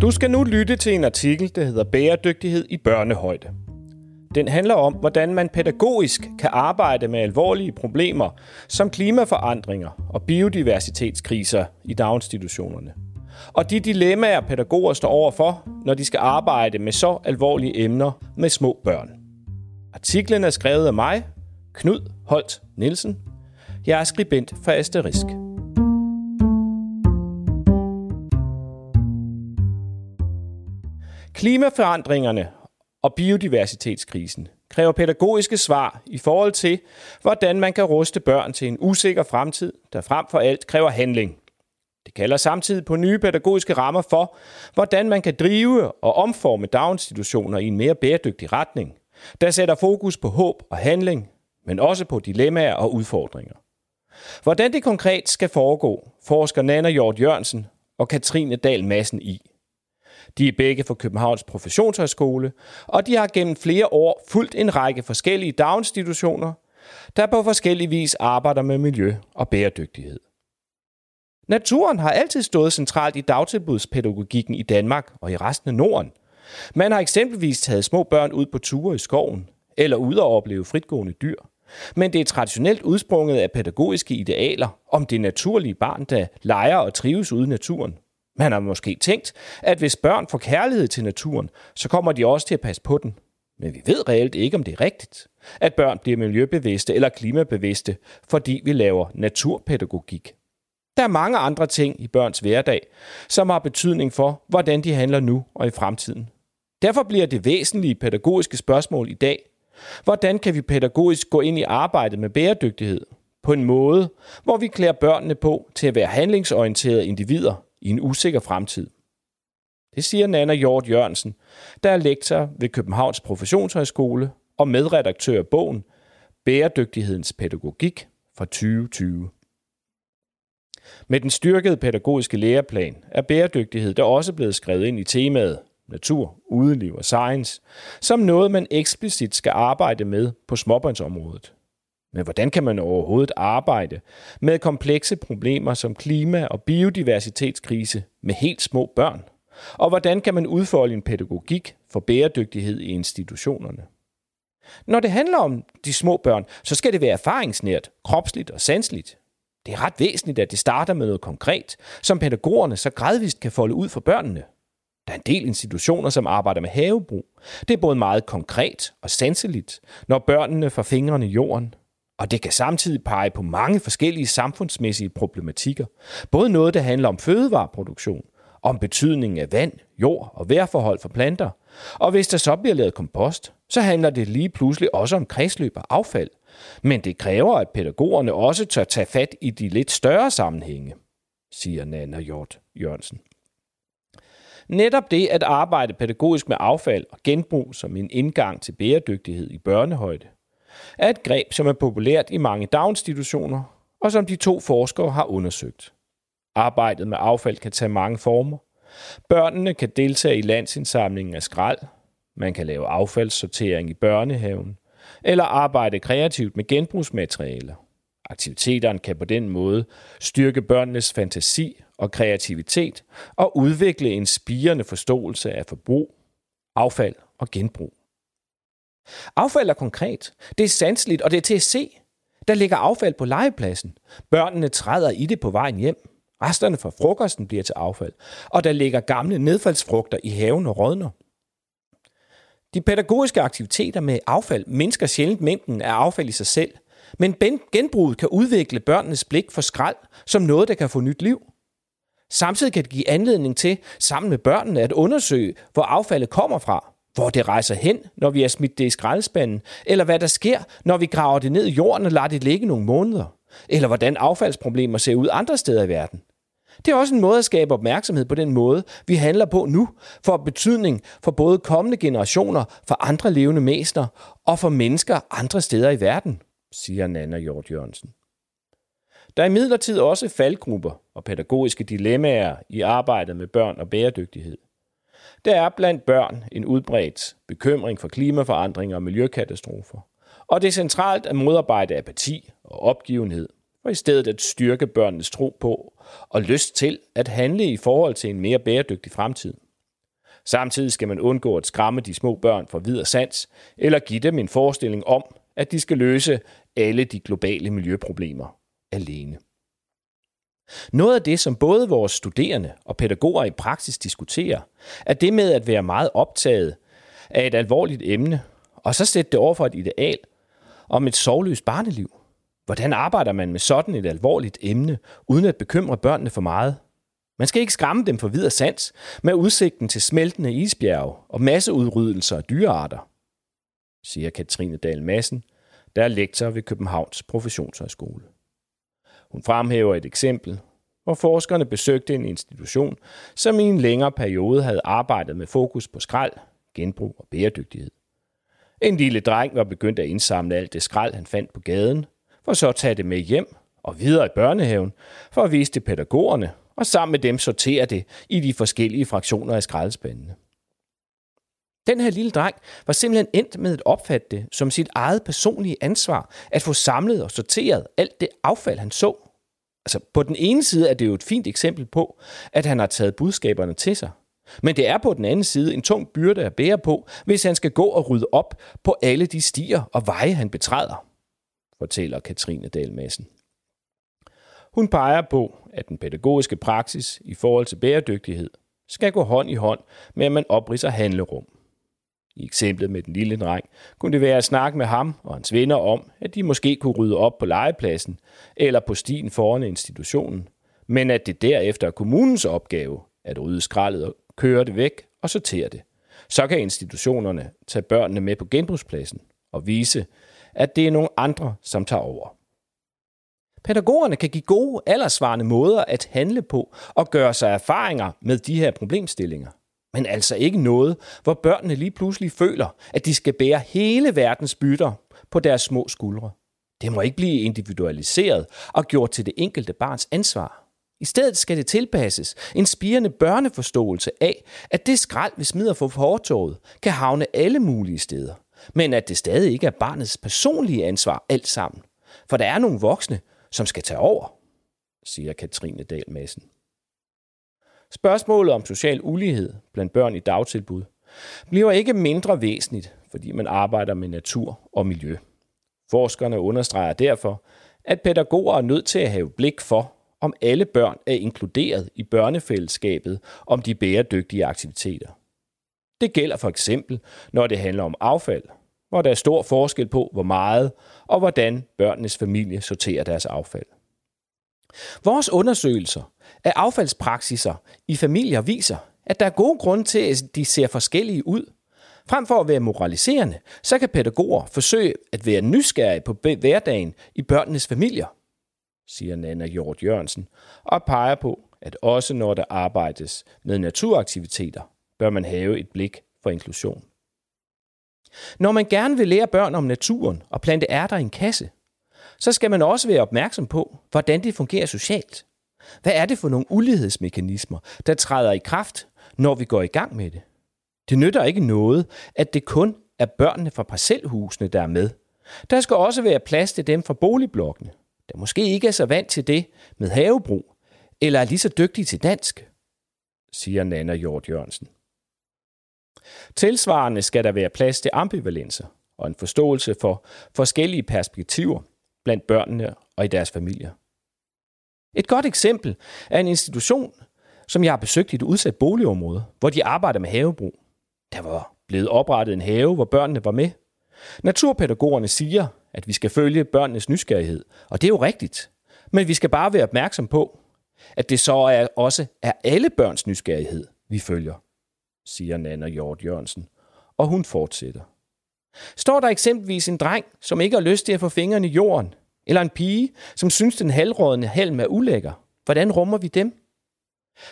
Du skal nu lytte til en artikel, der hedder Bæredygtighed i børnehøjde. Den handler om, hvordan man pædagogisk kan arbejde med alvorlige problemer som klimaforandringer og biodiversitetskriser i daginstitutionerne. Og de dilemmaer, pædagoger står overfor, når de skal arbejde med så alvorlige emner med små børn. Artiklen er skrevet af mig, Knud Holt Nielsen. Jeg er skribent for Asterisk. Klimaforandringerne og biodiversitetskrisen kræver pædagogiske svar i forhold til, hvordan man kan ruste børn til en usikker fremtid, der frem for alt kræver handling. Det kalder samtidig på nye pædagogiske rammer for, hvordan man kan drive og omforme daginstitutioner i en mere bæredygtig retning, der sætter fokus på håb og handling, men også på dilemmaer og udfordringer. Hvordan det konkret skal foregå, forsker Nana Hjort Jørgensen og Katrine Dahl Madsen i. De er begge fra Københavns Professionshøjskole, og de har gennem flere år fulgt en række forskellige daginstitutioner, der på forskellige vis arbejder med miljø og bæredygtighed. Naturen har altid stået centralt i dagtilbudspædagogikken i Danmark og i resten af Norden. Man har eksempelvis taget små børn ud på ture i skoven, eller ud og opleve fritgående dyr. Men det er traditionelt udsprunget af pædagogiske idealer om det naturlige barn, der leger og trives ude i naturen. Man har måske tænkt, at hvis børn får kærlighed til naturen, så kommer de også til at passe på den. Men vi ved reelt ikke, om det er rigtigt, at børn bliver miljøbevidste eller klimabevidste, fordi vi laver naturpædagogik. Der er mange andre ting i børns hverdag, som har betydning for, hvordan de handler nu og i fremtiden. Derfor bliver det væsentlige pædagogiske spørgsmål i dag, hvordan kan vi pædagogisk gå ind i arbejdet med bæredygtighed på en måde, hvor vi klæder børnene på til at være handlingsorienterede individer, i en usikker fremtid. Det siger Nana Hjort Jørgensen, der er lektor ved Københavns Professionshøjskole og medredaktør af bogen Bæredygtighedens pædagogik fra 2020. Med den styrkede pædagogiske læreplan er bæredygtighed der også blevet skrevet ind i temaet natur, udeliv og science, som noget, man eksplicit skal arbejde med på småbørnsområdet. Men hvordan kan man overhovedet arbejde med komplekse problemer som klima- og biodiversitetskrise med helt små børn? Og hvordan kan man udfolde en pædagogik for bæredygtighed i institutionerne? Når det handler om de små børn, så skal det være erfaringsnært, kropsligt og sansligt. Det er ret væsentligt, at det starter med noget konkret, som pædagogerne så gradvist kan folde ud for børnene. Der er en del institutioner, som arbejder med havebrug. Det er både meget konkret og sanseligt, når børnene får fingrene i jorden, og det kan samtidig pege på mange forskellige samfundsmæssige problematikker. Både noget, der handler om fødevareproduktion, om betydningen af vand, jord og vejrforhold for planter. Og hvis der så bliver lavet kompost, så handler det lige pludselig også om kredsløb og affald. Men det kræver, at pædagogerne også tør tage fat i de lidt større sammenhænge, siger Nana Hjort Jørgensen. Netop det at arbejde pædagogisk med affald og genbrug som en indgang til bæredygtighed i børnehøjde, er et greb, som er populært i mange daginstitutioner, og som de to forskere har undersøgt. Arbejdet med affald kan tage mange former. Børnene kan deltage i landsindsamlingen af skrald, man kan lave affaldssortering i børnehaven, eller arbejde kreativt med genbrugsmaterialer. Aktiviteterne kan på den måde styrke børnenes fantasi og kreativitet og udvikle en spirende forståelse af forbrug, affald og genbrug. Affald er konkret. Det er sanseligt, og det er til at se. Der ligger affald på legepladsen. Børnene træder i det på vejen hjem. Resterne fra frokosten bliver til affald. Og der ligger gamle nedfaldsfrugter i haven og rådner. De pædagogiske aktiviteter med affald mindsker sjældent mængden af affald i sig selv, men genbruget kan udvikle børnenes blik for skrald som noget, der kan få nyt liv. Samtidig kan det give anledning til, sammen med børnene, at undersøge, hvor affaldet kommer fra hvor det rejser hen, når vi har smidt det i skraldespanden, eller hvad der sker, når vi graver det ned i jorden og lader det ligge nogle måneder, eller hvordan affaldsproblemer ser ud andre steder i verden. Det er også en måde at skabe opmærksomhed på den måde, vi handler på nu, for betydning for både kommende generationer, for andre levende mæster og for mennesker andre steder i verden, siger Nana Hjort Jørgensen. Der er imidlertid også faldgrupper og pædagogiske dilemmaer i arbejdet med børn og bæredygtighed. Der er blandt børn en udbredt bekymring for klimaforandringer og miljøkatastrofer. Og det er centralt at modarbejde apati og opgivenhed, og i stedet at styrke børnenes tro på og lyst til at handle i forhold til en mere bæredygtig fremtid. Samtidig skal man undgå at skræmme de små børn for videre sans, eller give dem en forestilling om, at de skal løse alle de globale miljøproblemer alene. Noget af det, som både vores studerende og pædagoger i praksis diskuterer, er det med at være meget optaget af et alvorligt emne, og så sætte det over for et ideal om et sovløst barneliv. Hvordan arbejder man med sådan et alvorligt emne, uden at bekymre børnene for meget? Man skal ikke skræmme dem for videre sans med udsigten til smeltende isbjerge og masseudryddelser af dyrearter, siger Katrine Dahl Madsen, der er lektor ved Københavns Professionshøjskole. Hun fremhæver et eksempel, hvor forskerne besøgte en institution, som i en længere periode havde arbejdet med fokus på skrald, genbrug og bæredygtighed. En lille dreng var begyndt at indsamle alt det skrald, han fandt på gaden, for så at tage det med hjem og videre i børnehaven, for at vise det pædagogerne, og sammen med dem sortere det i de forskellige fraktioner af skraldespandene. Den her lille dreng var simpelthen endt med at opfatte det som sit eget personlige ansvar at få samlet og sorteret alt det affald, han så. Altså, på den ene side er det jo et fint eksempel på, at han har taget budskaberne til sig. Men det er på den anden side en tung byrde at bære på, hvis han skal gå og rydde op på alle de stier og veje, han betræder, fortæller Katrine Dahl Madsen. Hun peger på, at den pædagogiske praksis i forhold til bæredygtighed skal gå hånd i hånd med, at man opridser handlerum. I eksemplet med den lille dreng kunne det være at snakke med ham og hans venner om, at de måske kunne rydde op på legepladsen eller på stien foran institutionen, men at det derefter er kommunens opgave at rydde skraldet og køre det væk og sortere det. Så kan institutionerne tage børnene med på genbrugspladsen og vise, at det er nogle andre, som tager over. Pædagogerne kan give gode, aldersvarende måder at handle på og gøre sig erfaringer med de her problemstillinger – men altså ikke noget, hvor børnene lige pludselig føler, at de skal bære hele verdens bytter på deres små skuldre. Det må ikke blive individualiseret og gjort til det enkelte barns ansvar. I stedet skal det tilpasses en spirende børneforståelse af, at det skrald, vi smider for fortorvet, kan havne alle mulige steder. Men at det stadig ikke er barnets personlige ansvar alt sammen. For der er nogle voksne, som skal tage over, siger Katrine Dahl Madsen. Spørgsmålet om social ulighed blandt børn i dagtilbud bliver ikke mindre væsentligt, fordi man arbejder med natur og miljø. Forskerne understreger derfor, at pædagoger er nødt til at have blik for, om alle børn er inkluderet i børnefællesskabet om de bæredygtige aktiviteter. Det gælder for eksempel, når det handler om affald, hvor der er stor forskel på, hvor meget og hvordan børnenes familie sorterer deres affald. Vores undersøgelser af affaldspraksiser i familier viser, at der er gode grunde til, at de ser forskellige ud. Frem for at være moraliserende, så kan pædagoger forsøge at være nysgerrige på hverdagen i børnenes familier, siger Nana Hjort Jørgensen, og peger på, at også når der arbejdes med naturaktiviteter, bør man have et blik for inklusion. Når man gerne vil lære børn om naturen og plante ærter i en kasse, så skal man også være opmærksom på, hvordan det fungerer socialt. Hvad er det for nogle ulighedsmekanismer, der træder i kraft, når vi går i gang med det? Det nytter ikke noget, at det kun er børnene fra parcelhusene, der er med. Der skal også være plads til dem fra boligblokkene, der måske ikke er så vant til det med havebrug, eller er lige så dygtige til dansk, siger Nana Hjort Jørgensen. Tilsvarende skal der være plads til ambivalenser og en forståelse for forskellige perspektiver blandt børnene og i deres familier. Et godt eksempel er en institution, som jeg har besøgt i et udsat boligområde, hvor de arbejder med havebrug. Der var blevet oprettet en have, hvor børnene var med. Naturpædagogerne siger, at vi skal følge børnenes nysgerrighed, og det er jo rigtigt. Men vi skal bare være opmærksom på, at det så er også er alle børns nysgerrighed, vi følger, siger Nana Hjort Jørgensen, og hun fortsætter. Står der eksempelvis en dreng, som ikke har lyst til at få fingrene i jorden, eller en pige, som synes, den halvrådende halm er ulækker. Hvordan rummer vi dem?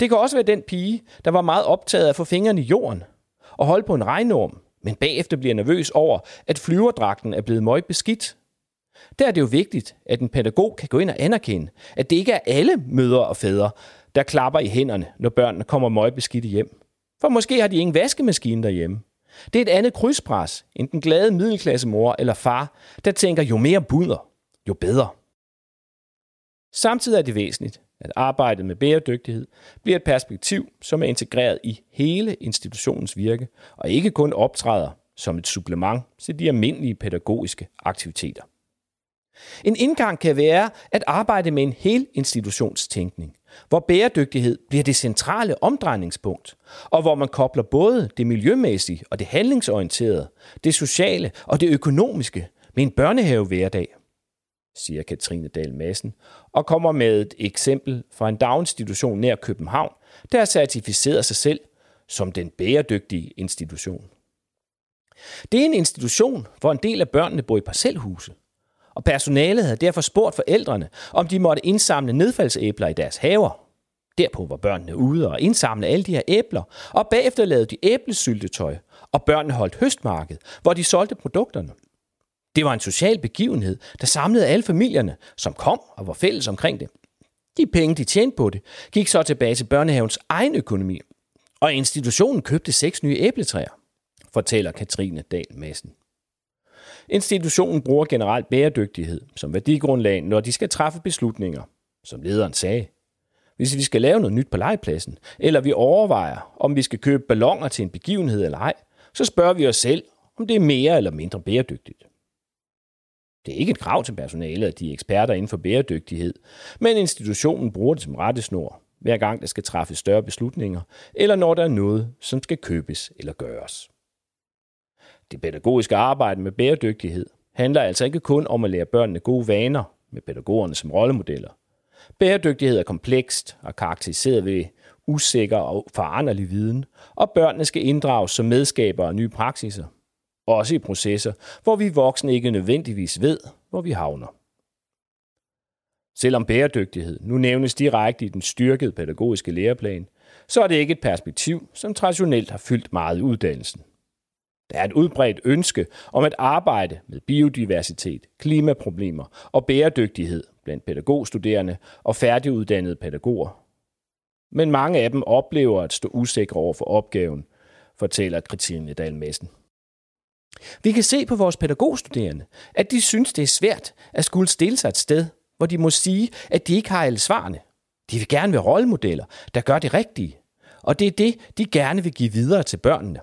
Det kan også være den pige, der var meget optaget af at få fingrene i jorden og holde på en regnorm, men bagefter bliver nervøs over, at flyverdragten er blevet møg beskidt. Der er det jo vigtigt, at en pædagog kan gå ind og anerkende, at det ikke er alle mødre og fædre, der klapper i hænderne, når børnene kommer møg beskidt hjem. For måske har de ingen vaskemaskine derhjemme. Det er et andet krydspres end den glade middelklassemor eller far, der tænker jo mere buder, jo bedre. Samtidig er det væsentligt, at arbejdet med bæredygtighed bliver et perspektiv, som er integreret i hele institutionens virke, og ikke kun optræder som et supplement til de almindelige pædagogiske aktiviteter. En indgang kan være at arbejde med en hel institutionstænkning, hvor bæredygtighed bliver det centrale omdrejningspunkt, og hvor man kobler både det miljømæssige og det handlingsorienterede, det sociale og det økonomiske med en børnehave hverdag, siger Katrine Dahl Madsen, og kommer med et eksempel fra en daginstitution nær København, der har certificeret sig selv som den bæredygtige institution. Det er en institution, hvor en del af børnene bor i parcelhuse, og personalet havde derfor spurgt forældrene, om de måtte indsamle nedfaldsæbler i deres haver. Derpå var børnene ude og indsamle alle de her æbler, og bagefter lavede de æblesyltetøj, og børnene holdt høstmarked, hvor de solgte produkterne. Det var en social begivenhed, der samlede alle familierne, som kom og var fælles omkring det. De penge, de tjente på det, gik så tilbage til børnehavens egen økonomi, og institutionen købte seks nye æbletræer, fortæller Katrine Dahl Madsen. Institutionen bruger generelt bæredygtighed som værdigrundlag, når de skal træffe beslutninger, som lederen sagde. Hvis vi skal lave noget nyt på legepladsen, eller vi overvejer, om vi skal købe ballonger til en begivenhed eller ej, så spørger vi os selv, om det er mere eller mindre bæredygtigt. Det er ikke et krav til personalet, at de er eksperter inden for bæredygtighed, men institutionen bruger det som rettesnor, hver gang der skal træffes større beslutninger, eller når der er noget, som skal købes eller gøres. Det pædagogiske arbejde med bæredygtighed handler altså ikke kun om at lære børnene gode vaner med pædagogerne som rollemodeller. Bæredygtighed er komplekst og karakteriseret ved usikker og foranderlig viden, og børnene skal inddrages som medskabere af nye praksiser. Også i processer, hvor vi voksne ikke nødvendigvis ved, hvor vi havner. Selvom bæredygtighed nu nævnes direkte i den styrkede pædagogiske læreplan, så er det ikke et perspektiv, som traditionelt har fyldt meget i uddannelsen. Der er et udbredt ønske om at arbejde med biodiversitet, klimaproblemer og bæredygtighed blandt pædagogstuderende og færdiguddannede pædagoger. Men mange af dem oplever at stå usikre over for opgaven, fortæller Christine Dahl Madsen. Vi kan se på vores pædagogstuderende, at de synes, det er svært at skulle stille sig et sted, hvor de må sige, at de ikke har alle svarene. De vil gerne være rollemodeller, der gør det rigtige. Og det er det, de gerne vil give videre til børnene.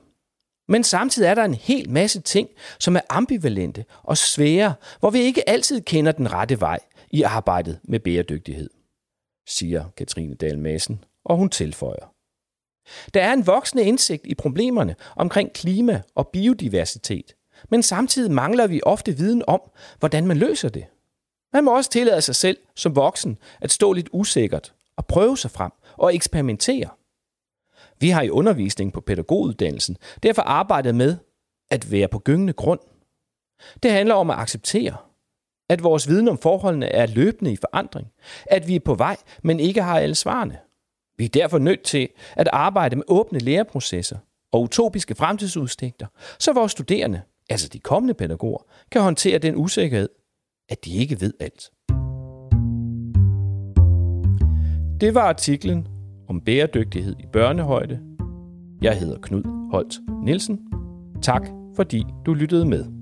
Men samtidig er der en hel masse ting, som er ambivalente og svære, hvor vi ikke altid kender den rette vej i arbejdet med bæredygtighed, siger Katrine Dahl Madsen, og hun tilføjer. Der er en voksende indsigt i problemerne omkring klima og biodiversitet, men samtidig mangler vi ofte viden om, hvordan man løser det. Man må også tillade sig selv som voksen at stå lidt usikkert og prøve sig frem og eksperimentere. Vi har i undervisning på pædagoguddannelsen derfor arbejdet med at være på gyngende grund. Det handler om at acceptere, at vores viden om forholdene er løbende i forandring, at vi er på vej, men ikke har alle svarene. Vi er derfor nødt til at arbejde med åbne læreprocesser og utopiske fremtidsudsigter, så vores studerende, altså de kommende pædagoger, kan håndtere den usikkerhed, at de ikke ved alt. Det var artiklen om bæredygtighed i børnehøjde. Jeg hedder Knud Holt Nielsen. Tak fordi du lyttede med.